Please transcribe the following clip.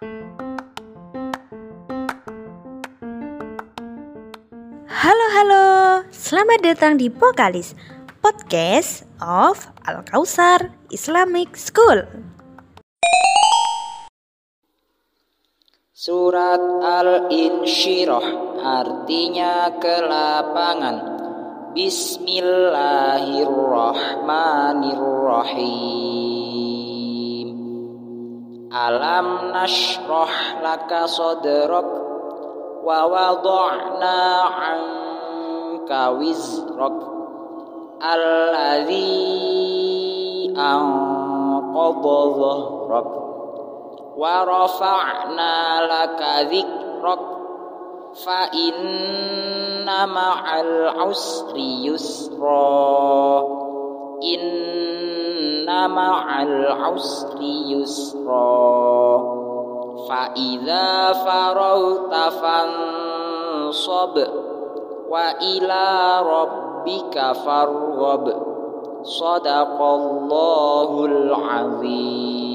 Halo halo, selamat datang di Pokalis Podcast of Al Kausar Islamic School. Surat Al-Insyirah artinya kelapangan. Bismillahirrahmanirrahim. ألم نشرح لك صدرك ووضعنا عنك وزرك الذي أنقض ظهرك ورفعنا لك ذكرك فإن مع العسر يسرا مع العسر يسرا. فإذا فرغت فانصب وإلى ربك فارغب. صدق الله العظيم.